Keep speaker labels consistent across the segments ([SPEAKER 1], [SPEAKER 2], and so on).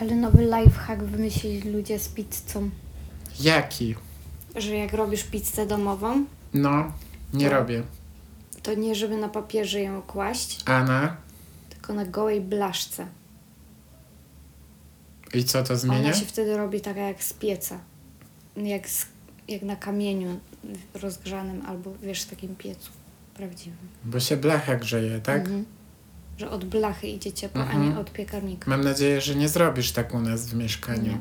[SPEAKER 1] Ale nowy lifehack wymyślili ludzie z pizzą.
[SPEAKER 2] Jaki?
[SPEAKER 1] Że jak robisz pizzę domową,
[SPEAKER 2] No, nie robię.
[SPEAKER 1] to nie żeby na papierze ją kłaść,
[SPEAKER 2] Ana?
[SPEAKER 1] tylko na gołej blaszce.
[SPEAKER 2] I co to zmienia?
[SPEAKER 1] Ona się wtedy robi taka jak z pieca. Jak, z, jak na kamieniu rozgrzanym albo wiesz, w takim piecu prawdziwym.
[SPEAKER 2] Bo się blacha grzeje, tak?
[SPEAKER 1] Mhm. Że od blachy idzie ciepło, a
[SPEAKER 2] Mhm.
[SPEAKER 1] nie od piekarnika.
[SPEAKER 2] Mam nadzieję, że nie zrobisz tak u nas w mieszkaniu.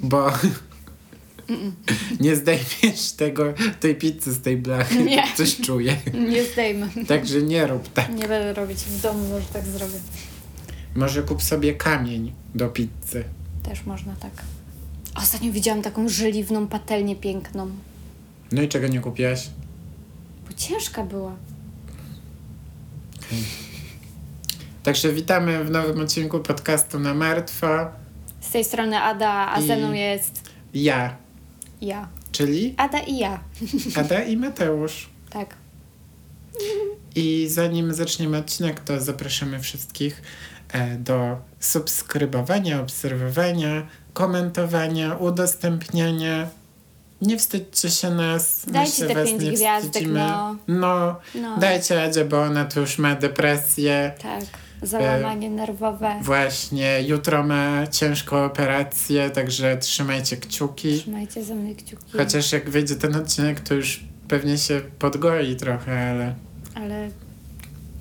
[SPEAKER 2] Bo nie zdejmiesz tego, tej pizzy z tej blachy.
[SPEAKER 1] Nie.
[SPEAKER 2] Coś czuję.
[SPEAKER 1] Nie zdejmę.
[SPEAKER 2] Także nie rób tak.
[SPEAKER 1] Nie będę robić w domu, może tak zrobię.
[SPEAKER 2] Może kup sobie kamień do pizzy.
[SPEAKER 1] Też można tak. Ostatnio widziałam taką żeliwną patelnię piękną.
[SPEAKER 2] No i czego nie kupiłaś?
[SPEAKER 1] Bo ciężka była.
[SPEAKER 2] Także witamy w nowym odcinku podcastu na martwo.
[SPEAKER 1] Z tej strony Ada, a
[SPEAKER 2] I-
[SPEAKER 1] ze mną jest
[SPEAKER 2] Ja,
[SPEAKER 1] ja.
[SPEAKER 2] czyli
[SPEAKER 1] Ada i ja.
[SPEAKER 2] Ada i Mateusz.
[SPEAKER 1] Tak.
[SPEAKER 2] I zanim zaczniemy odcinek, to zapraszamy wszystkich e, do subskrybowania, obserwowania, komentowania, udostępniania. Nie wstydźcie się nas.
[SPEAKER 1] Dajcie te pięć
[SPEAKER 2] nie
[SPEAKER 1] gwiazdek,
[SPEAKER 2] wstydzimy.
[SPEAKER 1] no.
[SPEAKER 2] No,
[SPEAKER 1] No.
[SPEAKER 2] dajcie Adzie, bo ona tu już ma depresję.
[SPEAKER 1] Tak. Załamanie nerwowe.
[SPEAKER 2] Właśnie, jutro ma ciężką operację, także trzymajcie kciuki.
[SPEAKER 1] Trzymajcie za mnie kciuki.
[SPEAKER 2] Chociaż jak wyjdzie ten odcinek, to już pewnie się podgoi trochę, ale...
[SPEAKER 1] Ale,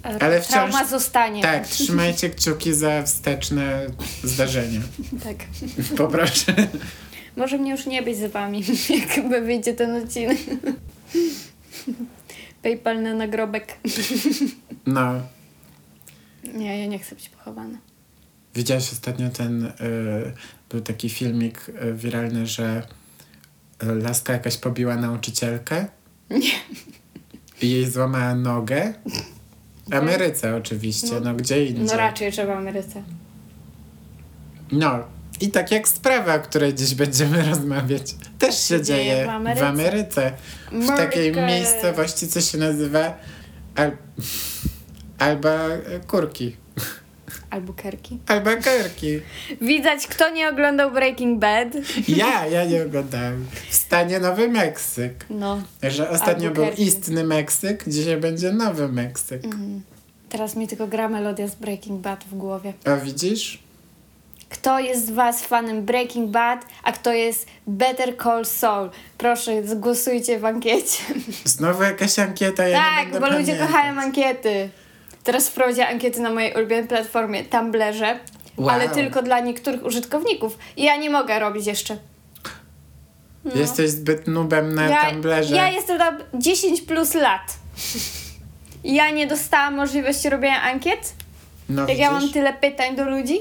[SPEAKER 1] ale,
[SPEAKER 2] Ale wciąż-
[SPEAKER 1] trauma zostanie.
[SPEAKER 2] Tak, trzymajcie kciuki za wsteczne zdarzenia.
[SPEAKER 1] tak.
[SPEAKER 2] Poproszę.
[SPEAKER 1] Może mnie już nie być z wami, jakby wyjdzie ten odcinek. Paypal na nagrobek.
[SPEAKER 2] No,
[SPEAKER 1] Nie, ja nie chcę być pochowana.
[SPEAKER 2] widziałeś ostatnio ten, y, był taki filmik y, wiralny, że y, laska jakaś pobiła nauczycielkę
[SPEAKER 1] Nie.
[SPEAKER 2] i jej złamała nogę. W Ameryce oczywiście, no,
[SPEAKER 1] No.
[SPEAKER 2] gdzie indziej.
[SPEAKER 1] No raczej, że w Ameryce.
[SPEAKER 2] No. I tak jak sprawa, o której dziś będziemy rozmawiać, też się
[SPEAKER 1] dzieje
[SPEAKER 2] dzieje
[SPEAKER 1] w
[SPEAKER 2] w
[SPEAKER 1] Ameryce.
[SPEAKER 2] Ameryce. W takiej miejscowości, co się nazywa Al... Alba Kurki.
[SPEAKER 1] Albuquerque.
[SPEAKER 2] Albuquerque.
[SPEAKER 1] Widać, kto nie oglądał Breaking Bad.
[SPEAKER 2] Ja, ja nie oglądałem. W stanie Nowy Meksyk.
[SPEAKER 1] No.
[SPEAKER 2] Że ostatnio był istny Meksyk, dzisiaj będzie Nowy Meksyk.
[SPEAKER 1] Mhm. Teraz mi tylko gra melodia z Breaking Bad w głowie.
[SPEAKER 2] A widzisz?
[SPEAKER 1] Kto jest z Was fanem Breaking Bad, a kto jest Better Call Saul? Proszę, zgłosujcie w ankiecie.
[SPEAKER 2] Znowu jakaś ankieta, ja
[SPEAKER 1] tak, bo ludzie
[SPEAKER 2] pamiętać.
[SPEAKER 1] kochają ankiety. Teraz wprowadziła ankiety na mojej ulubionej platformie Tumblerze,
[SPEAKER 2] Wow.
[SPEAKER 1] ale tylko dla niektórych użytkowników. I ja nie mogę robić jeszcze. No.
[SPEAKER 2] Jesteś zbyt nubem na
[SPEAKER 1] ja,
[SPEAKER 2] Tumblerze.
[SPEAKER 1] ja jestem tam 10 plus lat. Ja nie dostałam możliwości robienia ankiet?
[SPEAKER 2] no,
[SPEAKER 1] Jak ja mam
[SPEAKER 2] widzisz?
[SPEAKER 1] tyle pytań do ludzi?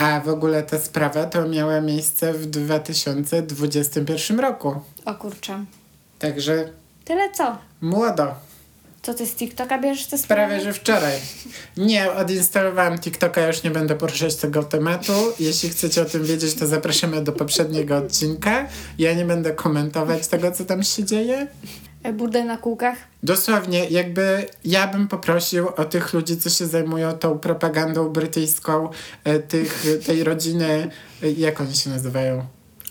[SPEAKER 2] A w ogóle ta sprawa to miała miejsce w 2021 roku.
[SPEAKER 1] O kurczę.
[SPEAKER 2] Także
[SPEAKER 1] Tyle co?
[SPEAKER 2] młodo.
[SPEAKER 1] Co ty z TikToka bierzesz te sprawy?
[SPEAKER 2] Prawie, że wczoraj. Nie, odinstalowałam TikToka, już nie będę poruszać tego tematu. Jeśli chcecie o tym wiedzieć, to zapraszamy do poprzedniego odcinka. Ja nie będę komentować tego, co tam się dzieje.
[SPEAKER 1] E, Burdel na kółkach?
[SPEAKER 2] Dosłownie, jakby ja bym poprosił o tych ludzi, co się zajmują tą propagandą brytyjską, e, tych, tej rodziny, e, jak oni się nazywają?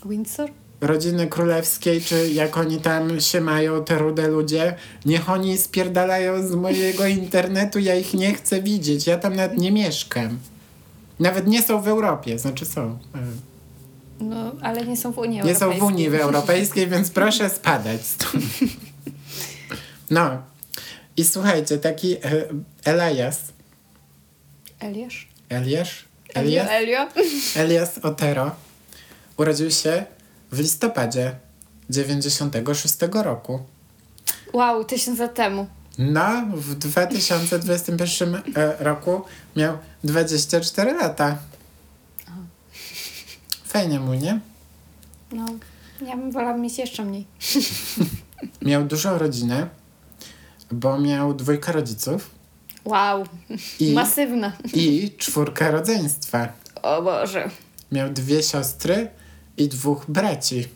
[SPEAKER 1] Windsor?
[SPEAKER 2] rodziny królewskiej, czy jak oni tam się mają, te rude ludzie, niech oni spierdalają z mojego internetu, ja ich nie chcę widzieć, ja tam nawet nie mieszkam. Nawet nie są w Europie, znaczy są. e,
[SPEAKER 1] No, ale nie są w Unii
[SPEAKER 2] Nie
[SPEAKER 1] Europejskiej.
[SPEAKER 2] są w Unii Europejskiej, więc proszę spadać stąd. No. I słuchajcie, taki e, Elias,
[SPEAKER 1] Eliasz?
[SPEAKER 2] Elias,
[SPEAKER 1] Elio?
[SPEAKER 2] Elias,
[SPEAKER 1] Elio?
[SPEAKER 2] Elias Otero urodził się w listopadzie 96 roku.
[SPEAKER 1] Wow, tysiąc lat temu.
[SPEAKER 2] No, w 2021 e, roku miał 24 lata. Fajnie mu, nie?
[SPEAKER 1] No, ja bym wolała mieć jeszcze mniej.
[SPEAKER 2] Miał dużą rodzinę, bo miał dwójkę rodziców
[SPEAKER 1] Wow,
[SPEAKER 2] i,
[SPEAKER 1] masywna.
[SPEAKER 2] i czwórkę rodzeństwa.
[SPEAKER 1] O Boże.
[SPEAKER 2] Miał dwie siostry i dwóch braci.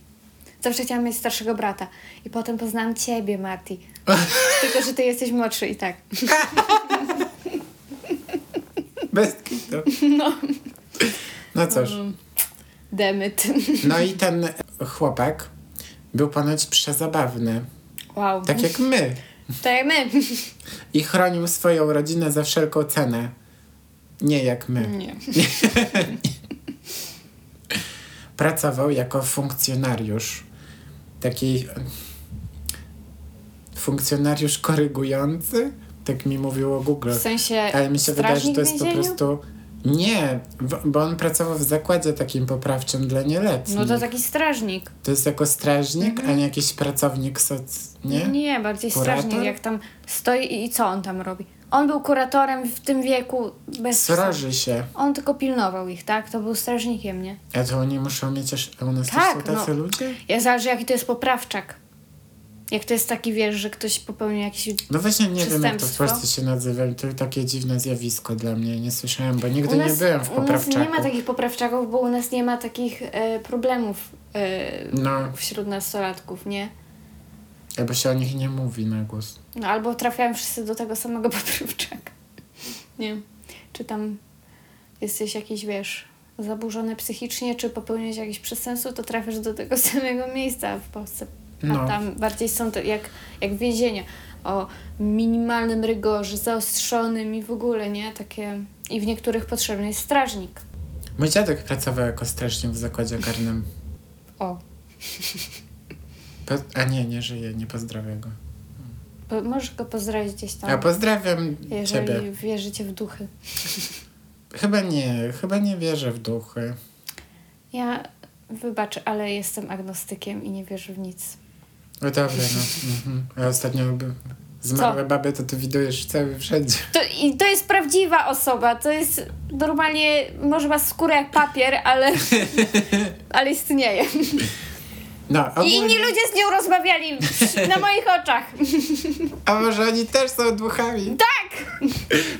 [SPEAKER 1] Zawsze chciałam mieć starszego brata. I potem poznałam ciebie, Marty. Tylko, że ty jesteś młodszy i tak.
[SPEAKER 2] Bez kitu.
[SPEAKER 1] No.
[SPEAKER 2] No cóż.
[SPEAKER 1] Demet.
[SPEAKER 2] No i ten chłopak był ponoć przezabawny.
[SPEAKER 1] Wow.
[SPEAKER 2] Tak jak my.
[SPEAKER 1] Tak jak my.
[SPEAKER 2] I chronił swoją rodzinę za wszelką cenę. Nie jak my.
[SPEAKER 1] Nie.
[SPEAKER 2] Pracował jako funkcjonariusz. Taki funkcjonariusz korygujący. Tak mi mówiło Google.
[SPEAKER 1] W sensie
[SPEAKER 2] Ale mi się wydaje, że to jest po prostu. Nie, bo- on pracował w zakładzie takim poprawczym dla nieletnich.
[SPEAKER 1] No to taki strażnik.
[SPEAKER 2] To jest jako strażnik, a nie jakiś pracownik soc... Nie?
[SPEAKER 1] Nie, bardziej
[SPEAKER 2] Kurator?
[SPEAKER 1] strażnik, jak tam stoi i- co on tam robi. On był kuratorem w tym wieku bez...
[SPEAKER 2] Sroży się.
[SPEAKER 1] On tylko pilnował ich, tak? To był strażnikiem, nie?
[SPEAKER 2] A to oni muszą mieć też... A u nas
[SPEAKER 1] Tak,
[SPEAKER 2] też są tacy
[SPEAKER 1] no.
[SPEAKER 2] ludzie?
[SPEAKER 1] Ja zależy jaki to jest poprawczak. Jak to jest taki, wiesz, że ktoś popełnił jakiś...
[SPEAKER 2] No właśnie nie wiem, jak to w? Polsce się nazywa. To takie dziwne zjawisko dla mnie. Nie słyszałem, bo nigdy
[SPEAKER 1] nas,
[SPEAKER 2] nie byłem w
[SPEAKER 1] u nas
[SPEAKER 2] poprawczaku.
[SPEAKER 1] nie ma takich poprawczaków, bo u nas nie ma takich e, problemów e,
[SPEAKER 2] No,
[SPEAKER 1] wśród nastolatków, nie?
[SPEAKER 2] albo się o nich nie mówi na głos.
[SPEAKER 1] No albo trafiają wszyscy do tego samego poprawczaka. Nie. Czy tam jesteś jakiś, wiesz, zaburzony psychicznie, czy popełniłeś jakieś przestępstwo, to trafiasz do tego samego miejsca w Polsce. A
[SPEAKER 2] No.
[SPEAKER 1] tam bardziej są to jak, jak więzienia. O minimalnym rygorze, zaostrzonym i w ogóle, nie? Takie... I w niektórych potrzebny jest strażnik.
[SPEAKER 2] Mój dziadek pracował jako strażnik w zakładzie karnym.
[SPEAKER 1] O.
[SPEAKER 2] Po... A nie, nie żyje, nie pozdrawiam go.
[SPEAKER 1] Po, możesz go pozdrowić gdzieś tam,
[SPEAKER 2] A pozdrawiam
[SPEAKER 1] jeżeli
[SPEAKER 2] ciebie.
[SPEAKER 1] wierzycie w duchy.
[SPEAKER 2] Chyba nie, chyba nie wierzę w duchy.
[SPEAKER 1] Ja, wybacz, ale jestem agnostykiem i nie wierzę w nic.
[SPEAKER 2] No dobra, no. Mhm. A ostatnio zmarłe baby to ty widujesz cały wszędzie.
[SPEAKER 1] To, I to jest prawdziwa osoba. To jest normalnie, może ma skórę jak papier, ale, ale istnieje.
[SPEAKER 2] No,
[SPEAKER 1] I
[SPEAKER 2] ogólnie,
[SPEAKER 1] inni ludzie z nią rozmawiali na moich oczach.
[SPEAKER 2] A może oni też są duchami?
[SPEAKER 1] Tak!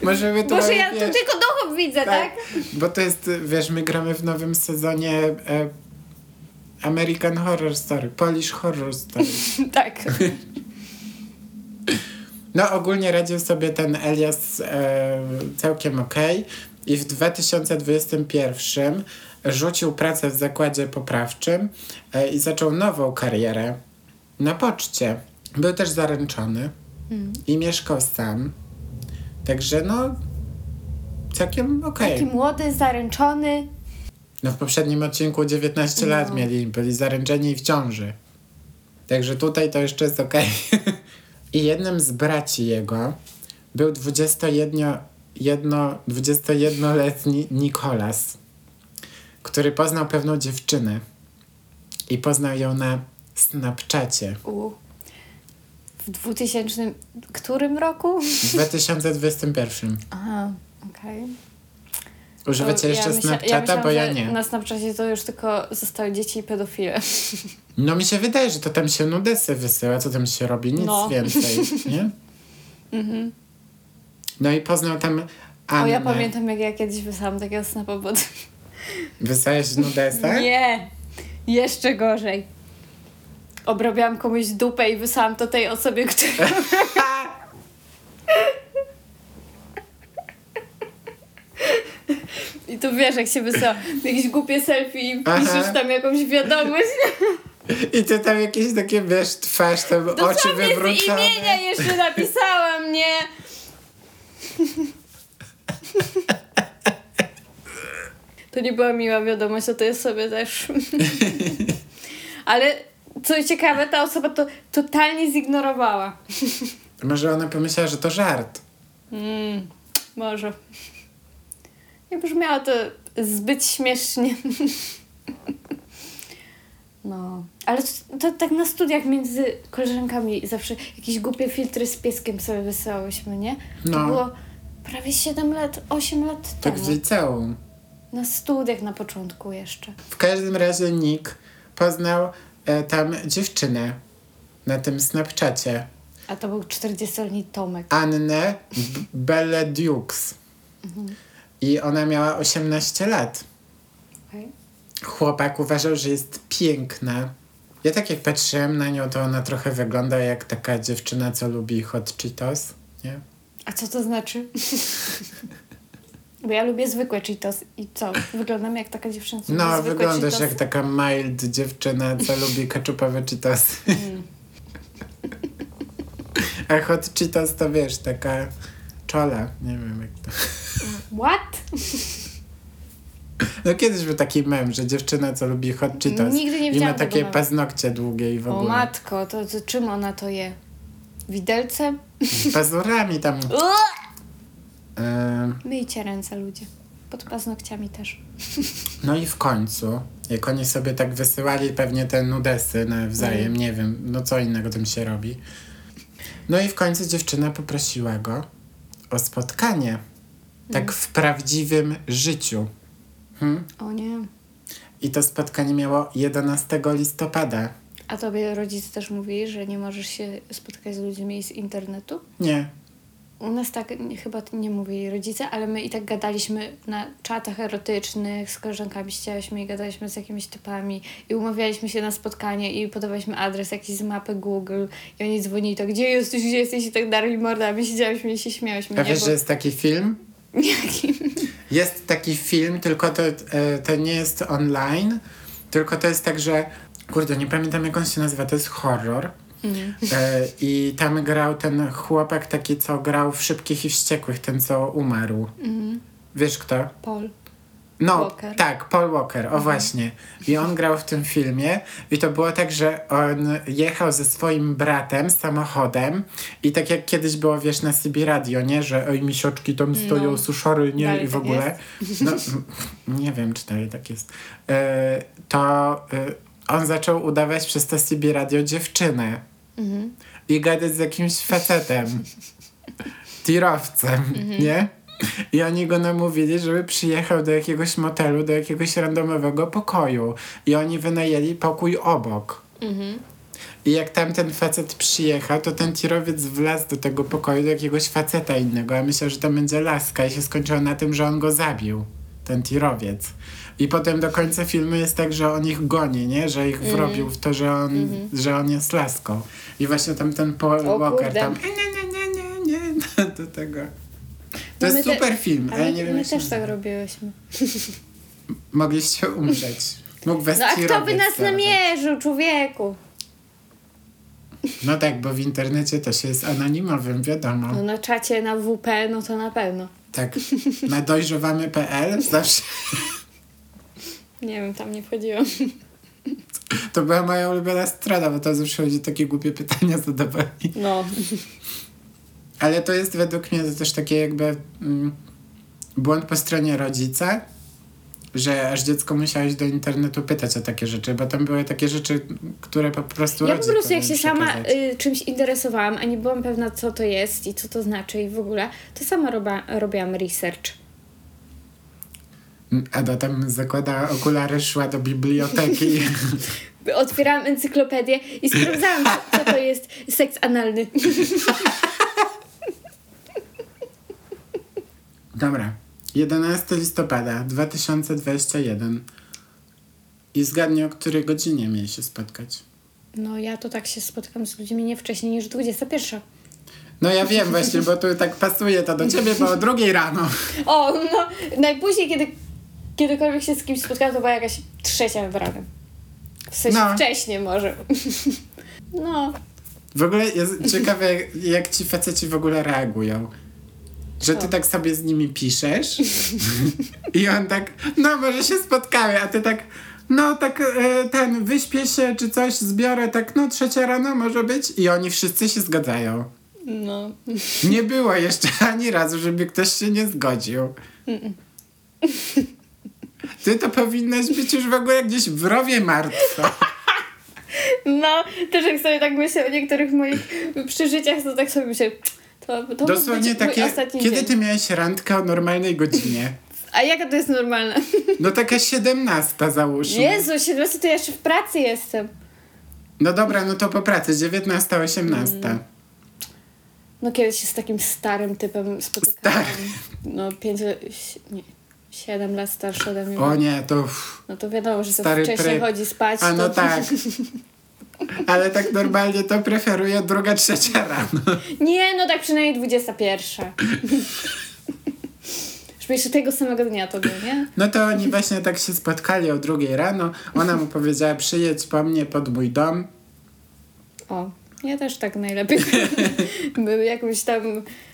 [SPEAKER 2] Może my tu mamy,
[SPEAKER 1] ja tu tylko duchów widzę, tak?
[SPEAKER 2] Bo to jest, wiesz, my gramy w nowym sezonie e, American Horror Story, Polish Horror Story.
[SPEAKER 1] Tak.
[SPEAKER 2] No ogólnie radził sobie ten Elias e, całkiem okej i w 2021 rzucił pracę w zakładzie poprawczym e, i zaczął nową karierę na poczcie. Był też zaręczony i mieszkał sam. Także no całkiem okej.
[SPEAKER 1] Taki młody, zaręczony.
[SPEAKER 2] No w poprzednim odcinku 19 lat
[SPEAKER 1] No.
[SPEAKER 2] mieli, byli zaręczeni i w ciąży. Także tutaj to jeszcze jest okej. I jednym z braci jego był 21, jedno, 21-letni Nikolas, który poznał pewną dziewczynę. I poznał ją na Snapchacie
[SPEAKER 1] U. W 2000 którym roku?
[SPEAKER 2] w 2021.
[SPEAKER 1] Aha, okej.
[SPEAKER 2] Używacie jeszcze
[SPEAKER 1] myśla-
[SPEAKER 2] Snapchata,
[SPEAKER 1] myślałam,
[SPEAKER 2] bo ja nie.
[SPEAKER 1] Na Snapchacie to już tylko zostały dzieci i pedofile.
[SPEAKER 2] No mi się wydaje, że to tam się nudesy wysyła, co tam się robi, nic
[SPEAKER 1] No.
[SPEAKER 2] więcej, nie? No i poznał tam Annę.
[SPEAKER 1] O, ja pamiętam, jak ja kiedyś wysłałam takiego snapa, bo...
[SPEAKER 2] Wysłałeś nudesa?
[SPEAKER 1] Nie! Jeszcze gorzej. Obrabiałam komuś dupę i wysłałam to tej osobie, która... I tu wiesz, jak się wysyła jakieś głupie selfie i piszesz tam jakąś wiadomość.
[SPEAKER 2] I ty tam jakieś takie, wiesz, twarz, tam oczy
[SPEAKER 1] Dosłownie z
[SPEAKER 2] wywrócone.
[SPEAKER 1] imienia jeszcze napisałam, nie? To nie była miła wiadomość, a to jest sobie też. Ale co ciekawe, ta osoba to totalnie zignorowała.
[SPEAKER 2] Może ona pomyślała, że to żart.
[SPEAKER 1] Mm, może. Nie brzmiało to zbyt śmiesznie. No, ale to, to tak na studiach między koleżankami zawsze jakieś głupie filtry z pieskiem sobie wysyłałyśmy, nie? To
[SPEAKER 2] No.
[SPEAKER 1] było prawie 7 lat, 8 lat
[SPEAKER 2] Tak
[SPEAKER 1] temu.
[SPEAKER 2] w liceum.
[SPEAKER 1] Na studiach na początku jeszcze.
[SPEAKER 2] W każdym razie Nick poznał e, tam dziewczynę na tym Snapchacie.
[SPEAKER 1] A to był 40-letni Tomek.
[SPEAKER 2] Annę B- Belledukes. I ona miała 18 lat. Chłopak uważał, że jest piękna. Ja tak jak patrzyłem na nią, to ona trochę wygląda jak taka dziewczyna, co lubi hot Cheetos, nie?
[SPEAKER 1] A co to znaczy? Bo ja lubię zwykłe Cheetos i co? Wyglądam jak taka dziewczyna, co
[SPEAKER 2] No, wyglądasz
[SPEAKER 1] Cheetosy?
[SPEAKER 2] jak tak- taka mild dziewczyna, co lubi keczupowe Cheetosy.
[SPEAKER 1] Mm.
[SPEAKER 2] A hot Cheetos to wiesz, taka czola, nie wiem jak to...
[SPEAKER 1] What?
[SPEAKER 2] No kiedyś był taki mem, że dziewczyna, co lubi hot Cheetos
[SPEAKER 1] Nigdy nie
[SPEAKER 2] i ma
[SPEAKER 1] widziałam
[SPEAKER 2] takie
[SPEAKER 1] tego memu.
[SPEAKER 2] paznokcie długie i w
[SPEAKER 1] O
[SPEAKER 2] ogóle.
[SPEAKER 1] matko, to, to czym ona to je? Widelcem?
[SPEAKER 2] Pazurami tam. Ym,
[SPEAKER 1] Myjcie ręce, ludzie. Pod paznokciami też.
[SPEAKER 2] No i w końcu, jak oni sobie tak wysyłali pewnie te nudesy nawzajem,
[SPEAKER 1] Mm.
[SPEAKER 2] nie wiem, no co innego tym się robi. No i w końcu dziewczyna poprosiła go o spotkanie. Tak
[SPEAKER 1] Mm.
[SPEAKER 2] w prawdziwym życiu. Hmm?
[SPEAKER 1] O nie.
[SPEAKER 2] I to spotkanie miało 11 listopada.
[SPEAKER 1] A tobie rodzice też mówili, że nie możesz się spotkać z ludźmi z internetu?
[SPEAKER 2] Nie.
[SPEAKER 1] U nas tak chyba nie mówili rodzice, ale my i tak gadaliśmy na czatach erotycznych, z koleżankami siedziałyśmy i gadaliśmy z jakimiś typami i umawialiśmy się na spotkanie i podawaliśmy adres jakiś z mapy Google i oni dzwonili to, gdzie jesteś, gdzie jesteś i tak dalej, morda, a my siedziałyśmy i się śmiałyśmy.
[SPEAKER 2] A wiesz,
[SPEAKER 1] Bo-
[SPEAKER 2] że jest taki film?
[SPEAKER 1] Jaki?
[SPEAKER 2] Jest taki film, tylko to, e, to nie jest online, tylko to jest tak, że kurde, nie pamiętam jak on się nazywa, to jest horror.
[SPEAKER 1] Mm.
[SPEAKER 2] E, I tam grał ten chłopak taki, co grał w Szybkich i Wściekłych, ten co umarł.
[SPEAKER 1] Mm.
[SPEAKER 2] Wiesz kto?
[SPEAKER 1] Paul.
[SPEAKER 2] No,
[SPEAKER 1] Walker.
[SPEAKER 2] tak, Paul Walker, o właśnie. I on grał w tym filmie i to było tak, że on jechał ze swoim bratem samochodem i tak jak kiedyś było, wiesz, na CB Radio, nie? Że oj, misioczki tam stoją,
[SPEAKER 1] No.
[SPEAKER 2] suszory, nie?
[SPEAKER 1] Dalej
[SPEAKER 2] I w
[SPEAKER 1] tak
[SPEAKER 2] ogóle. No, nie wiem, czy dalej tak jest. E, to e, on zaczął udawać przez to CB Radio dziewczynę
[SPEAKER 1] Mhm.
[SPEAKER 2] i gadać z jakimś facetem, tirowcem,
[SPEAKER 1] Mhm.
[SPEAKER 2] nie? I oni go namówili, żeby przyjechał do jakiegoś motelu, do jakiegoś randomowego pokoju. I oni wynajęli pokój obok.
[SPEAKER 1] Mhm.
[SPEAKER 2] I jak tamten facet przyjechał, to ten tirowiec wlazł do tego pokoju do jakiegoś faceta innego, a myślał, że to będzie laska i się skończyło na tym, że on go zabił, ten tirowiec. I potem do końca filmu jest tak, że on ich goni, nie? Że ich wrobił w to, że on, że on jest laską. I właśnie tam ten Paul
[SPEAKER 1] O
[SPEAKER 2] Walker
[SPEAKER 1] kurde.
[SPEAKER 2] tam nie, nie, nie, nie, nie, do tego. To
[SPEAKER 1] No
[SPEAKER 2] jest
[SPEAKER 1] my te-
[SPEAKER 2] super film,
[SPEAKER 1] A
[SPEAKER 2] ale
[SPEAKER 1] my,
[SPEAKER 2] nie wiem
[SPEAKER 1] my też tak robiłyśmy.
[SPEAKER 2] Mogliście umrzeć. Mógł
[SPEAKER 1] No a kto by nas namierzył, człowieku?
[SPEAKER 2] No tak, bo w internecie to się jest anonimowym, wiadomo.
[SPEAKER 1] No na czacie na WP, no to na pewno.
[SPEAKER 2] Tak, na dojrzewamy.pl zawsze
[SPEAKER 1] Nie wiem, tam nie wchodziłam.
[SPEAKER 2] to była moja ulubiona strona, bo tam zawsze chodzi takie głupie pytania zadawali.
[SPEAKER 1] No.
[SPEAKER 2] Ale to jest według mnie też takie jakby mm, błąd po stronie rodzica, że aż dziecko musiałeś do internetu pytać o takie rzeczy, bo tam były takie rzeczy, które po prostu
[SPEAKER 1] Ja po prostu jak się sama y, czymś interesowałam, a nie byłam pewna co to jest i co to znaczy i w ogóle, to sama roba, robiłam research.
[SPEAKER 2] Ada tam zakładała okulary, szła do biblioteki.
[SPEAKER 1] Otwierałam encyklopedię i sprawdzałam, co, co to jest seks analny.
[SPEAKER 2] Dobra. 11 listopada 2021. I zgadnij, o której godzinie mieli się spotkać.
[SPEAKER 1] No ja to tak się spotkam z ludźmi nie wcześniej niż 21.
[SPEAKER 2] No ja wiem właśnie, bo tu tak pasuje to do ciebie, bo o drugiej rano.
[SPEAKER 1] O, no najpóźniej kiedy kiedykolwiek się z kimś spotkałam, to była jakaś trzecia w ranem. W sensie
[SPEAKER 2] No.
[SPEAKER 1] wcześniej może. No.
[SPEAKER 2] W ogóle jest ciekawe, jak, ci faceci w ogóle reagują. Że ty tak sobie z nimi piszesz i on tak, no może się spotkamy, a ty tak, no tak e, ten, wyśpię się czy coś, zbiorę tak, no trzecia rano może być i oni wszyscy się zgadzają.
[SPEAKER 1] No.
[SPEAKER 2] Nie było jeszcze ani razu, żeby ktoś się nie zgodził. Ty to powinnaś być już w ogóle gdzieś w rowie martwa.
[SPEAKER 1] No, też jak sobie tak myślę o niektórych moich przeżyciach, to tak sobie myślę, to, to
[SPEAKER 2] Dosłownie takie, kiedy
[SPEAKER 1] dzień.
[SPEAKER 2] ty miałeś randkę o normalnej godzinie?
[SPEAKER 1] A jaka to jest normalna?
[SPEAKER 2] No taka 17 załóżmy.
[SPEAKER 1] Jezu, 17 to ja jeszcze w pracy jestem.
[SPEAKER 2] No dobra, no to po pracy, 19, 18.
[SPEAKER 1] Mm. No kiedyś się z takim starym typem spotykałam.
[SPEAKER 2] Stary.
[SPEAKER 1] No 5, nie, 7 lat starszy ode mnie.
[SPEAKER 2] O nie, to...
[SPEAKER 1] No to wiadomo, że
[SPEAKER 2] Stary
[SPEAKER 1] wcześniej chodzi spać.
[SPEAKER 2] A no
[SPEAKER 1] to...
[SPEAKER 2] tak. Ale tak normalnie to preferuję druga, trzecia rano.
[SPEAKER 1] Nie, no tak przynajmniej 21. Żeby jeszcze tego samego dnia to było, nie?
[SPEAKER 2] No to oni właśnie tak się spotkali o drugiej rano. Ona mu powiedziała, przyjedź po mnie pod mój dom.
[SPEAKER 1] O, ja też tak najlepiej. Był jakąś tam,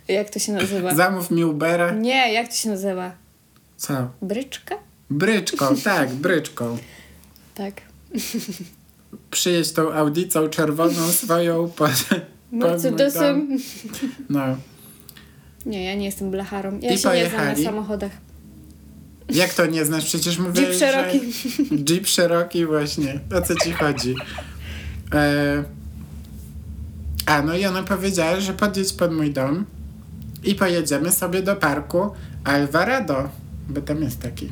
[SPEAKER 1] jak to się nazywa?
[SPEAKER 2] Zamów mi Ubera.
[SPEAKER 1] Nie, jak to się nazywa?
[SPEAKER 2] Co?
[SPEAKER 1] Bryczka?
[SPEAKER 2] Bryczką, tak, bryczką.
[SPEAKER 1] Tak.
[SPEAKER 2] Przyjedź tą audicą czerwoną swoją pod, pod mój dom.
[SPEAKER 1] Mercedesem.
[SPEAKER 2] No.
[SPEAKER 1] Nie, ja nie jestem blacharą. Ja
[SPEAKER 2] I
[SPEAKER 1] się nie znam
[SPEAKER 2] pojechali.
[SPEAKER 1] na samochodach.
[SPEAKER 2] Jak to nie znasz? Przecież mówię,
[SPEAKER 1] Jeep Cherokee.
[SPEAKER 2] Że... Jeep Cherokee właśnie. O co ci chodzi? E... A, no i ona powiedziała, że podjedź pod mój dom i pojedziemy sobie do parku Alvarado, bo tam jest taki.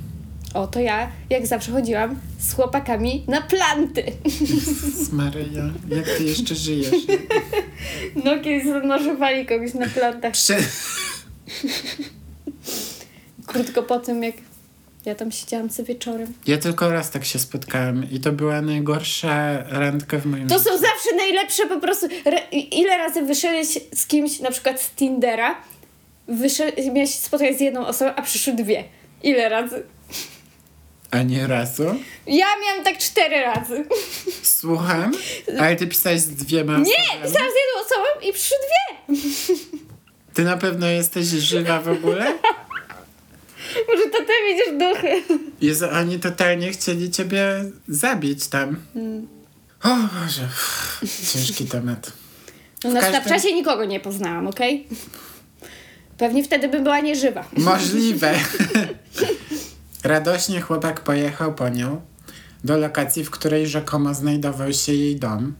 [SPEAKER 1] O, to ja, jak zawsze chodziłam z chłopakami na planty.
[SPEAKER 2] Jezus Maryja, jak ty jeszcze żyjesz?
[SPEAKER 1] No, kiedyś zanożowali kogoś na plantach.
[SPEAKER 2] Prze...
[SPEAKER 1] Krótko po tym, jak ja tam siedziałam co wieczorem.
[SPEAKER 2] Ja tylko raz tak się spotkałem i to była najgorsza randka w moim
[SPEAKER 1] To są zawsze najlepsze po prostu. Re, ile razy wyszedłeś z kimś, na przykład z Tindera, wyszedł, miałeś spotkać z jedną osobą, a przyszły dwie. Ile razy?
[SPEAKER 2] A nie razu?
[SPEAKER 1] Ja miałam tak cztery razy.
[SPEAKER 2] Słucham? Ale ty pisałeś z dwiema
[SPEAKER 1] Nie,
[SPEAKER 2] osobami?
[SPEAKER 1] pisałam z jedną osobą i przyszły dwie.
[SPEAKER 2] Ty na pewno jesteś żywa w ogóle?
[SPEAKER 1] Może to ty widzisz duchy.
[SPEAKER 2] Jezu, oni totalnie chcieli ciebie zabić tam. O Boże, ciężki temat.
[SPEAKER 1] No, na Snapchacie nikogo nie poznałam, okej? Pewnie wtedy bym była nieżywa.
[SPEAKER 2] Możliwe. Radośnie chłopak pojechał po nią do lokacji, w której rzekomo znajdował się jej dom.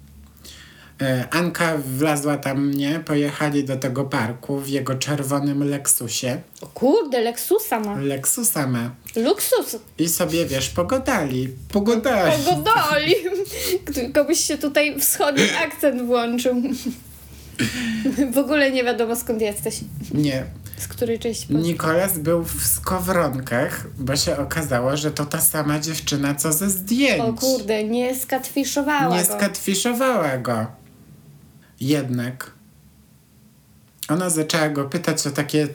[SPEAKER 2] E, Anka wlazła tam mnie, pojechali do tego parku w jego czerwonym Lexusie.
[SPEAKER 1] O kurde, Lexusa ma.
[SPEAKER 2] Lexusa ma.
[SPEAKER 1] Luksus.
[SPEAKER 2] I sobie, wiesz, pogodali. Pogodali.
[SPEAKER 1] Pogodoli. Komuś się tutaj wschodni akcent włączył. W ogóle nie wiadomo skąd jesteś.
[SPEAKER 2] Nie,
[SPEAKER 1] Z której części Polski.
[SPEAKER 2] Nikolas był w skowronkach, bo się okazało, że to ta sama dziewczyna, co ze zdjęć.
[SPEAKER 1] O kurde, nie skatfiszowała
[SPEAKER 2] Nie
[SPEAKER 1] go.
[SPEAKER 2] skatfiszowała go. Jednak ona zaczęła go pytać o takie,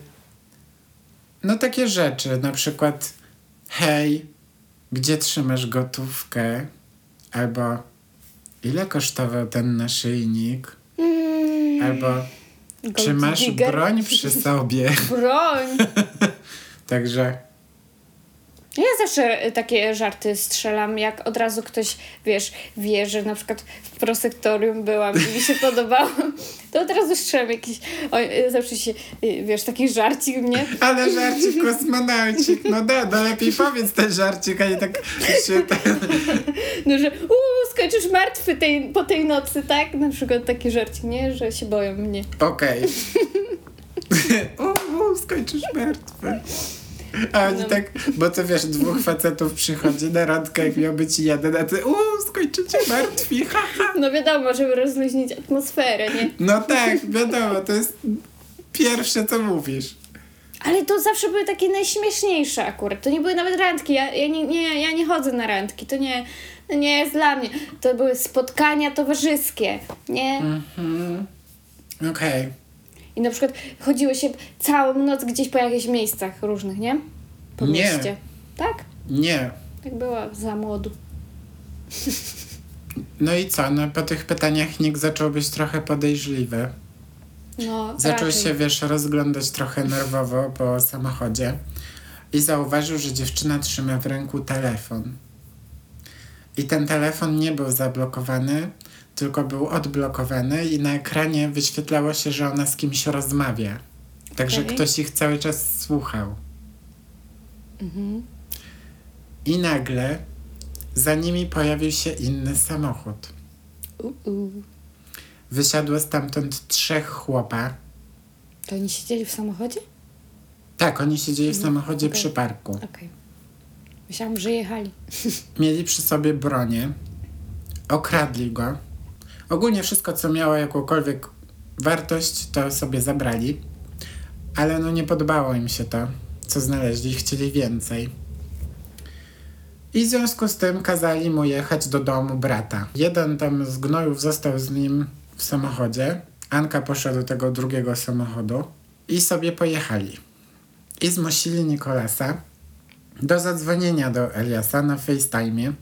[SPEAKER 2] no takie rzeczy, na przykład hej, gdzie trzymasz gotówkę? Albo ile kosztował ten naszyjnik? Albo
[SPEAKER 1] gold
[SPEAKER 2] czy masz
[SPEAKER 1] digger.
[SPEAKER 2] broń przy sobie?
[SPEAKER 1] Broń.
[SPEAKER 2] Także
[SPEAKER 1] Ja zawsze y, takie żarty strzelam, jak od razu ktoś, wiesz, wie, że na przykład w prosektorium byłam i mi się podobało, to od razu strzelam jakiś, oj, y, zawsze się, y, wiesz, taki żarcik, nie?
[SPEAKER 2] Ale żarcik kosmonaucik, no da, no lepiej powiedz ten żarcik, a nie tak się ten...
[SPEAKER 1] No, że uuu, skończysz martwy tej, po tej nocy, tak? Na przykład taki żarcik, nie? Że się boją mnie.
[SPEAKER 2] Okej. o, o, skończysz martwy. A oni
[SPEAKER 1] No.
[SPEAKER 2] tak, bo to wiesz, dwóch facetów przychodzi na randkę, jak miał być jeden, a ty, uuu, skończycie martwi, ha, ha.
[SPEAKER 1] No wiadomo, żeby rozluźnić atmosferę, nie?
[SPEAKER 2] No tak, wiadomo, to jest pierwsze, co mówisz.
[SPEAKER 1] Ale to zawsze były takie najśmieszniejsze akurat. To nie były nawet randki. Ja, ja, nie, nie, ja nie chodzę na randki. To nie, to nie jest dla mnie. To były spotkania towarzyskie, nie?
[SPEAKER 2] Okej.
[SPEAKER 1] I na przykład chodziło się całą noc gdzieś po jakichś miejscach różnych, nie? Po
[SPEAKER 2] Nie.
[SPEAKER 1] mieście. Tak?
[SPEAKER 2] Nie.
[SPEAKER 1] Tak było za młodu.
[SPEAKER 2] No i co, no po tych pytaniach nikt zaczął być trochę podejrzliwy.
[SPEAKER 1] No,
[SPEAKER 2] Zaczął
[SPEAKER 1] raczej.
[SPEAKER 2] się, wiesz, rozglądać trochę nerwowo po samochodzie i zauważył, że dziewczyna trzyma w ręku telefon. I ten telefon nie był zablokowany, tylko był odblokowany i na ekranie wyświetlało się, że ona z kimś rozmawia. Także
[SPEAKER 1] Okej.
[SPEAKER 2] ktoś ich cały czas słuchał.
[SPEAKER 1] Mhm.
[SPEAKER 2] I nagle za nimi pojawił się inny samochód.
[SPEAKER 1] U-u.
[SPEAKER 2] Wysiadło stamtąd trzech chłopa.
[SPEAKER 1] To oni siedzieli w samochodzie?
[SPEAKER 2] Tak, oni siedzieli w samochodzie
[SPEAKER 1] okej.
[SPEAKER 2] przy parku.
[SPEAKER 1] Okej. Myślałam, że jechali.
[SPEAKER 2] Mieli przy sobie bronię, okradli go. Ogólnie wszystko, co miało jakąkolwiek wartość, to sobie zabrali. Ale no nie podobało im się to, co znaleźli chcieli więcej. I w związku z tym kazali mu jechać do domu brata. Jeden tam z gnojów został z nim w samochodzie. Anka poszła do tego drugiego samochodu i sobie pojechali. i zmusili Nikolasa do zadzwonienia do Eliasa na FaceTime.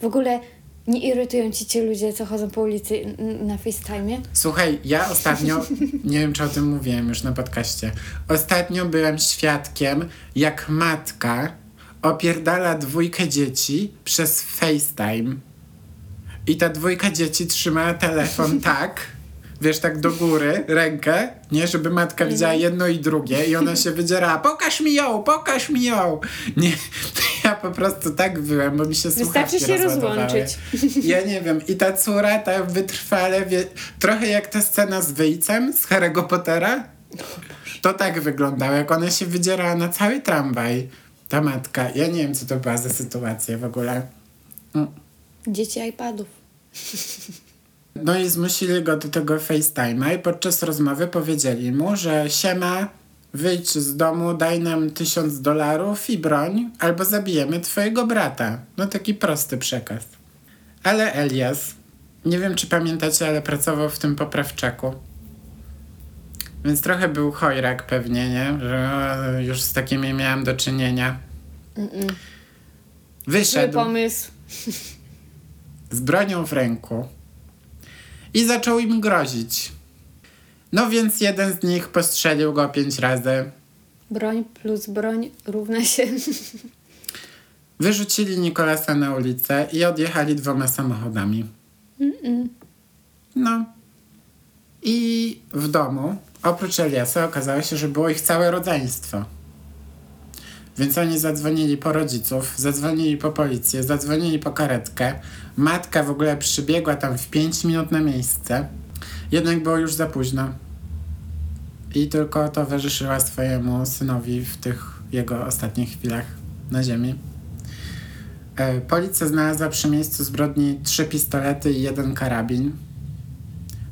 [SPEAKER 1] W ogóle nie irytują ci ci ludzie, co chodzą po ulicy na FaceTime?
[SPEAKER 2] Słuchaj, ja ostatnio, nie wiem czy o tym mówiłem już na podcaście, ostatnio byłem świadkiem, jak matka opierdala dwójkę dzieci przez FaceTime. I ta dwójka dzieci trzymała telefon tak, wiesz, tak do góry, rękę, nie, żeby matka widziała jedno i drugie i ona się wydzierała, pokaż mi ją, pokaż mi ją. Nie, ja po prostu tak byłem, bo mi się
[SPEAKER 1] Wystarczy się rozłączyć.
[SPEAKER 2] Ja nie wiem. I ta córa tak wytrwale, wie, trochę jak ta scena z wyjcem z Harry'ego Pottera. To tak wyglądało, jak ona się wydzierała na cały tramwaj. Ta matka. Ja nie wiem, co to była za sytuacja w ogóle.
[SPEAKER 1] Dzieci iPadów.
[SPEAKER 2] No i zmusili go do tego FaceTime'a i podczas rozmowy powiedzieli mu, że siema, wyjdź z domu, daj nam tysiąc dolarów i broń, albo zabijemy twojego brata. No taki prosty przekaz. Ale Elias, nie wiem czy pamiętacie, ale pracował w tym poprawczaku. Więc trochę był chojrak pewnie, nie? Że już z takimi miałem do czynienia.
[SPEAKER 1] Mm-mm. Zły
[SPEAKER 2] Wyszedł
[SPEAKER 1] pomysł.
[SPEAKER 2] z bronią w ręku i zaczął im grozić. No więc jeden z nich postrzelił go pięć razy.
[SPEAKER 1] Broń plus broń równa się...
[SPEAKER 2] Wyrzucili Nikolasa na ulicę i odjechali dwoma samochodami.
[SPEAKER 1] Mm-mm.
[SPEAKER 2] No. I w domu, oprócz Eliasa, okazało się, że było ich całe rodzeństwo. Więc oni zadzwonili po rodziców, zadzwonili po policję, zadzwonili po karetkę. Matka w ogóle przybiegła tam w 5 minut na miejsce. Jednak było już za późno. I tylko towarzyszyła swojemu synowi w tych jego ostatnich chwilach na ziemi. E, Policja znalazła przy miejscu zbrodni trzy pistolety i jeden karabin.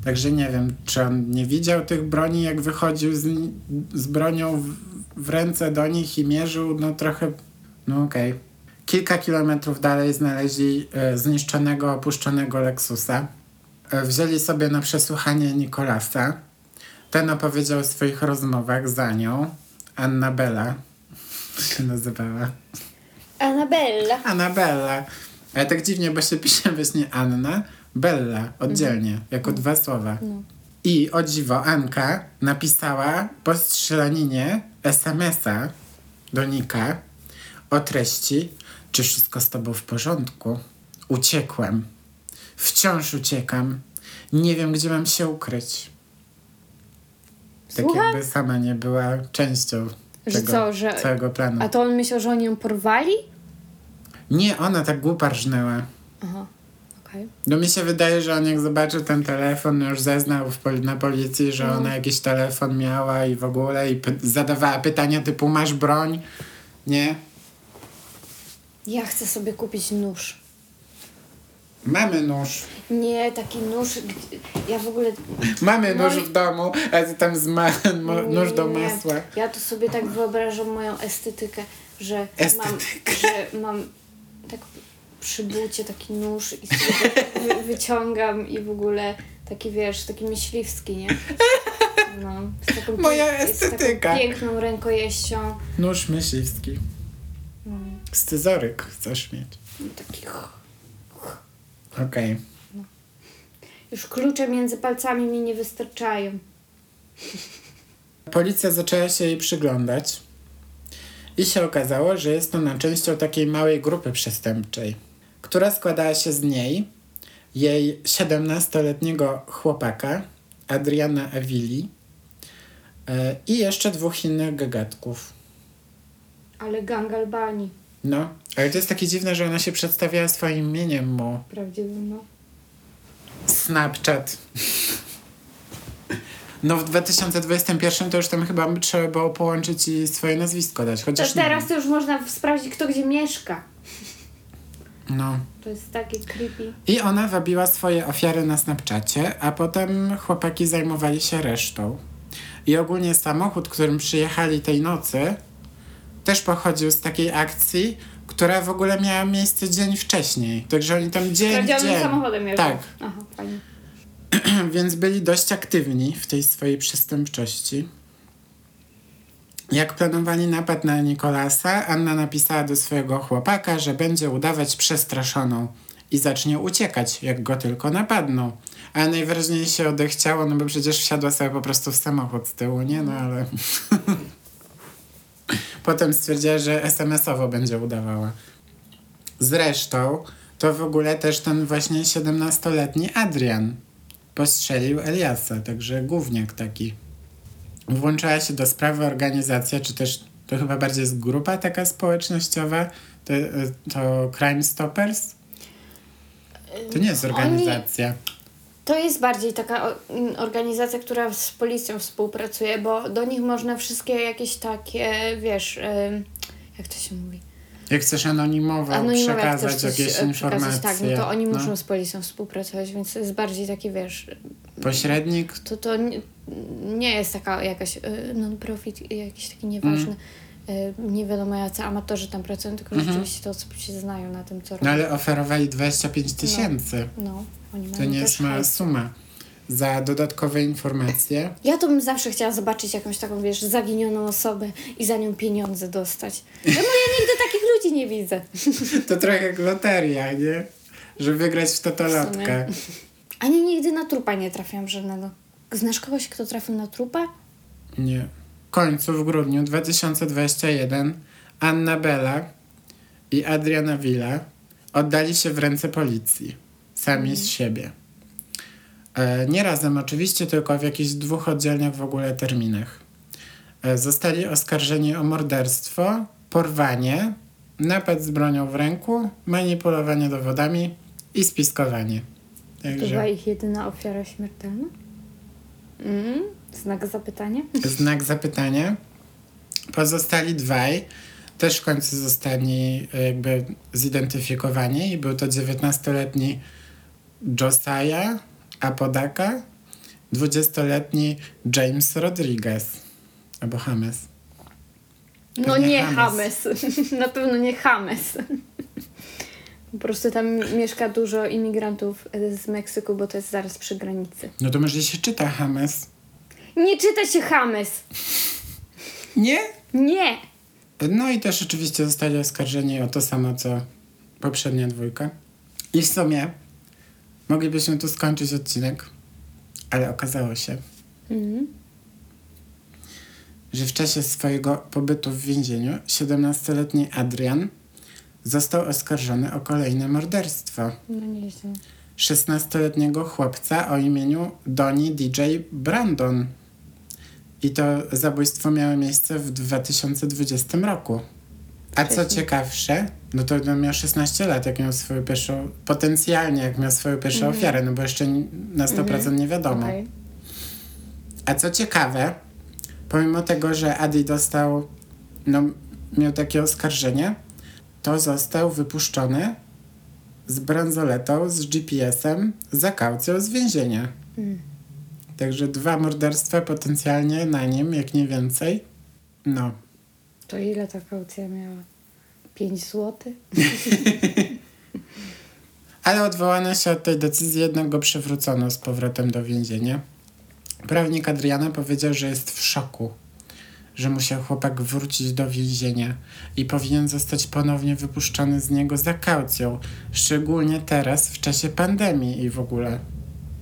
[SPEAKER 2] Także nie wiem, czy on nie widział tych broni, jak wychodził z, z bronią w ręce do nich i mierzył, no trochę, no okej. Kilka kilometrów dalej znaleźli e, zniszczonego, opuszczonego Lexusa. E, wzięli sobie na przesłuchanie Nikolasa. Ten opowiedział o swoich rozmowach za nią. Annabela się nazywała.
[SPEAKER 1] Anabella.
[SPEAKER 2] Anabella. Ale tak dziwnie, bo się pisze właśnie Anna, Bella, oddzielnie, jako dwa słowa.
[SPEAKER 1] No.
[SPEAKER 2] I o dziwo, Anka napisała po strzelaninie SMS-a do Nika o treści Czy wszystko z tobą w porządku? Uciekłem. Wciąż uciekam. Nie wiem, gdzie mam się ukryć. Tak
[SPEAKER 1] Słucham?
[SPEAKER 2] jakby sama nie była częścią
[SPEAKER 1] Że
[SPEAKER 2] tego
[SPEAKER 1] co, że-
[SPEAKER 2] całego planu.
[SPEAKER 1] A to on myślał, że oni ją porwali?
[SPEAKER 2] Nie, ona tak głupa rżnęła.
[SPEAKER 1] Aha, okej.
[SPEAKER 2] No mi się wydaje, że on jak zobaczył ten telefon, już zeznał na policji, że
[SPEAKER 1] No.
[SPEAKER 2] ona jakiś telefon miała i w ogóle i py- zadawała pytania typu masz broń? Nie?
[SPEAKER 1] Ja chcę sobie kupić nóż.
[SPEAKER 2] Mamy nóż.
[SPEAKER 1] Nie, taki nóż. Ja w ogóle.
[SPEAKER 2] Mamy nóż w domu, a ty tam z ma- nóż do masła.
[SPEAKER 1] Ja to sobie tak wyobrażam moją estetykę, że mam, że mam tak przy bucie taki nóż i sobie tak wy, wyciągam i w ogóle taki wiesz, taki myśliwski, nie? No, z taką,
[SPEAKER 2] Moja
[SPEAKER 1] z taką
[SPEAKER 2] estetyka.
[SPEAKER 1] piękną rękojeścią.
[SPEAKER 2] Nóż myśliwski.
[SPEAKER 1] Mm,
[SPEAKER 2] Scyzoryk chcesz mieć.
[SPEAKER 1] taki
[SPEAKER 2] Okej.
[SPEAKER 1] Już klucze między palcami mi nie wystarczają.
[SPEAKER 2] Policja zaczęła się jej przyglądać i się okazało, że jest ona częścią takiej małej grupy przestępczej, która składała się z niej, jej 17-letniego chłopaka, Adriana Avili e, i jeszcze dwóch innych gagatków.
[SPEAKER 1] Ale gang Albanii,
[SPEAKER 2] No, ale to jest takie dziwne, że ona się przedstawiała swoim imieniem mu.
[SPEAKER 1] prawdziwy, no.
[SPEAKER 2] Snapchat. No w 2021 to już tam chyba trzeba było połączyć i swoje nazwisko dać,
[SPEAKER 1] To
[SPEAKER 2] chociaż nie
[SPEAKER 1] teraz to już można sprawdzić, kto gdzie mieszka.
[SPEAKER 2] No.
[SPEAKER 1] To jest takie creepy.
[SPEAKER 2] I ona wabiła swoje ofiary na Snapchacie, a potem chłopaki zajmowali się resztą. I ogólnie samochód, którym przyjechali tej nocy, też pochodził z takiej akcji, która w ogóle miała miejsce dzień wcześniej. Także oni tam dzień w dzień.
[SPEAKER 1] samochodem jeżdżą.
[SPEAKER 2] Tak,
[SPEAKER 1] Aha, fajnie.
[SPEAKER 2] więc byli dość aktywni w tej swojej przestępczości. Jak planowali napad na Nikolasa, Anna napisała do swojego chłopaka, że będzie udawać przestraszoną i zacznie uciekać, jak go tylko napadną. A najwyraźniej się odechciało, no bo przecież wsiadła sobie po prostu w samochód z tyłu, nie? No ale... Potem stwierdziła, że SMS-owo będzie udawała. Zresztą, to w ogóle też ten właśnie 17-letni Adrian postrzelił Eliasa, także gówniak taki. Włączała się do sprawy organizacja, czy też to chyba bardziej jest grupa taka społecznościowa, to, to Crime Stoppers? To nie jest
[SPEAKER 1] Oni-
[SPEAKER 2] organizacja.
[SPEAKER 1] To jest bardziej taka o- m, organizacja, która z policją współpracuje, bo do nich można wszystkie jakieś takie, wiesz, jak to się mówi?
[SPEAKER 2] Jak chcesz anonimowo przekazać
[SPEAKER 1] chcesz coś,
[SPEAKER 2] jakieś
[SPEAKER 1] e,
[SPEAKER 2] informacje.
[SPEAKER 1] Tak, no to oni
[SPEAKER 2] no.
[SPEAKER 1] muszą z policją współpracować, więc to jest bardziej taki, wiesz,
[SPEAKER 2] Pośrednik?
[SPEAKER 1] to, to nie, nie jest taka jakaś y, non-profit, jakiś taki nieważny, y, nie wiadomo jacy amatorzy tam pracują, tylko rzeczywiście to osoby się znają na tym, co
[SPEAKER 2] Mhm. No
[SPEAKER 1] robią.
[SPEAKER 2] ale oferowali 25 tysięcy.
[SPEAKER 1] No, oni
[SPEAKER 2] To
[SPEAKER 1] mają
[SPEAKER 2] nie
[SPEAKER 1] też
[SPEAKER 2] jest mała
[SPEAKER 1] hajs.
[SPEAKER 2] suma. Za dodatkowe informacje.
[SPEAKER 1] Ja to bym zawsze chciała zobaczyć jakąś taką, wiesz, zaginioną osobę i za nią pieniądze dostać. Czemu ja nigdy takich ludzi nie widzę?
[SPEAKER 2] To trochę jak loteria, nie? Że wygrać w totolotkę.
[SPEAKER 1] Ani nigdy na trupa nie trafiłam żadnego. Znasz kogoś, kto trafił na trupa?
[SPEAKER 2] Nie. W końcu w grudniu 2021 Anna Bella i Adriana Villa oddali się w ręce policji. Sami z siebie. E, nie razem oczywiście, tylko w jakichś dwóch oddzielnych w ogóle terminach. E, zostali oskarżeni o morderstwo, porwanie, napad z bronią w ręku, manipulowanie dowodami i spiskowanie.
[SPEAKER 1] To była
[SPEAKER 2] Także
[SPEAKER 1] ich jedyna ofiara śmiertelna? Mm, znak zapytania?
[SPEAKER 2] znak zapytania. Pozostali dwaj też w końcu zostali e, jakby zidentyfikowani i był to 19-letni Josiah Apodaka, 20-letni James Rodriguez albo James.
[SPEAKER 1] No nie
[SPEAKER 2] James.
[SPEAKER 1] James. Na pewno nie James. Po prostu tam mieszka dużo imigrantów z Meksyku, bo to jest zaraz przy granicy.
[SPEAKER 2] No to może się czyta James.
[SPEAKER 1] Nie czyta się James.
[SPEAKER 2] Nie?
[SPEAKER 1] Nie.
[SPEAKER 2] No i też oczywiście zostali oskarżeni o to samo, co poprzednia dwójka. I w sumie moglibyśmy tu skończyć odcinek, ale okazało się,
[SPEAKER 1] Mhm.
[SPEAKER 2] że w czasie swojego pobytu w więzieniu 17-letni Adrian został oskarżony o kolejne morderstwo.
[SPEAKER 1] No nieźle.
[SPEAKER 2] 16-letniego chłopca o imieniu Donnie DJ Brandon. I to zabójstwo miało miejsce w 2020 roku. A co ciekawsze, no to on miał 16 lat, jak miał swoją pierwszą, potencjalnie jak miał swoją pierwszą ofiarę, no bo jeszcze na 100% nie wiadomo.
[SPEAKER 1] Okej.
[SPEAKER 2] A co ciekawe, pomimo tego, że Adi dostał, no, miał takie oskarżenie, to został wypuszczony z bransoletą, z GPS-em, za kaucją z więzienia.
[SPEAKER 1] Mm.
[SPEAKER 2] Także dwa morderstwa potencjalnie na nim, jak nie więcej. No.
[SPEAKER 1] To ile ta kaucja miała? 5 zł?
[SPEAKER 2] Ale odwołano się od tej decyzji, jednak go przywrócono z powrotem do więzienia. Prawnik Adriana powiedział, że jest w szoku, że musiał chłopak wrócić do więzienia i powinien zostać ponownie wypuszczony z niego za kaucją, szczególnie teraz, w czasie pandemii i w ogóle.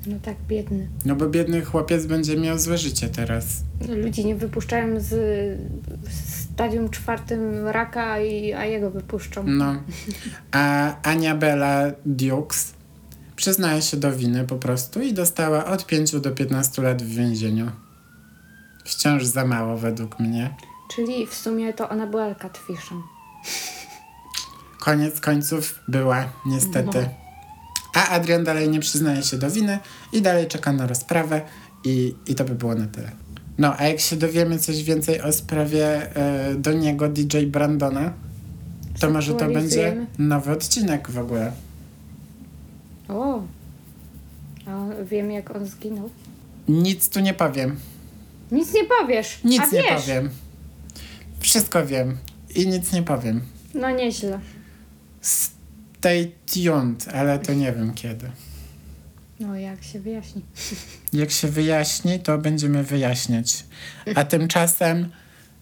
[SPEAKER 1] No tak, biedny.
[SPEAKER 2] No bo biedny chłopiec będzie miał złe życie teraz.
[SPEAKER 1] Ludzi nie wypuszczają z z stadium czwartym raka, i, a jego wypuszczą.
[SPEAKER 2] No. A Ania Bella Dukes przyznaje się do winy po prostu i dostała od 5 do 15 lat w więzieniu. Wciąż za mało według mnie.
[SPEAKER 1] Czyli w sumie to ona była catfishem.
[SPEAKER 2] Koniec końców była, niestety.
[SPEAKER 1] No.
[SPEAKER 2] A Adrian dalej nie przyznaje się do winy i dalej czeka na rozprawę i, i to by było na tyle. No, a jak się dowiemy coś więcej o sprawie e, do niego DJ Brandona, to może to będzie nowy odcinek w ogóle.
[SPEAKER 1] O! A wiem, jak on zginął.
[SPEAKER 2] Nic tu nie powiem.
[SPEAKER 1] Nic nie powiesz.
[SPEAKER 2] Nic
[SPEAKER 1] a
[SPEAKER 2] nie
[SPEAKER 1] wiesz.
[SPEAKER 2] powiem. Wszystko wiem i nic nie powiem.
[SPEAKER 1] No nieźle.
[SPEAKER 2] Stay tuned, ale to nie wiem kiedy.
[SPEAKER 1] No jak się wyjaśni.
[SPEAKER 2] Jak się wyjaśni, to będziemy wyjaśniać. A tymczasem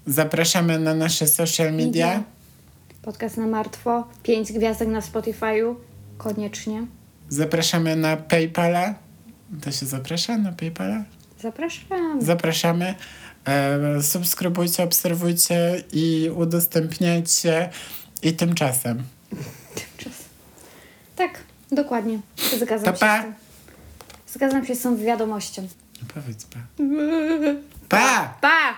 [SPEAKER 2] Zapraszamy na nasze social
[SPEAKER 1] media. Podcast na martwo, pięć gwiazdek na Spotify'u. Koniecznie.
[SPEAKER 2] Zapraszamy na PayPala. To się zaprasza na PayPala?
[SPEAKER 1] Zapraszam.
[SPEAKER 2] Zapraszamy. E, subskrybujcie, obserwujcie i udostępniajcie. I tymczasem.
[SPEAKER 1] Czas. Tak, dokładnie. Zgadzam
[SPEAKER 2] Pa,
[SPEAKER 1] się
[SPEAKER 2] pa.
[SPEAKER 1] z tym. Zgadzam się z tą wiadomością.
[SPEAKER 2] Powiedz pa. Pa!
[SPEAKER 1] Pa!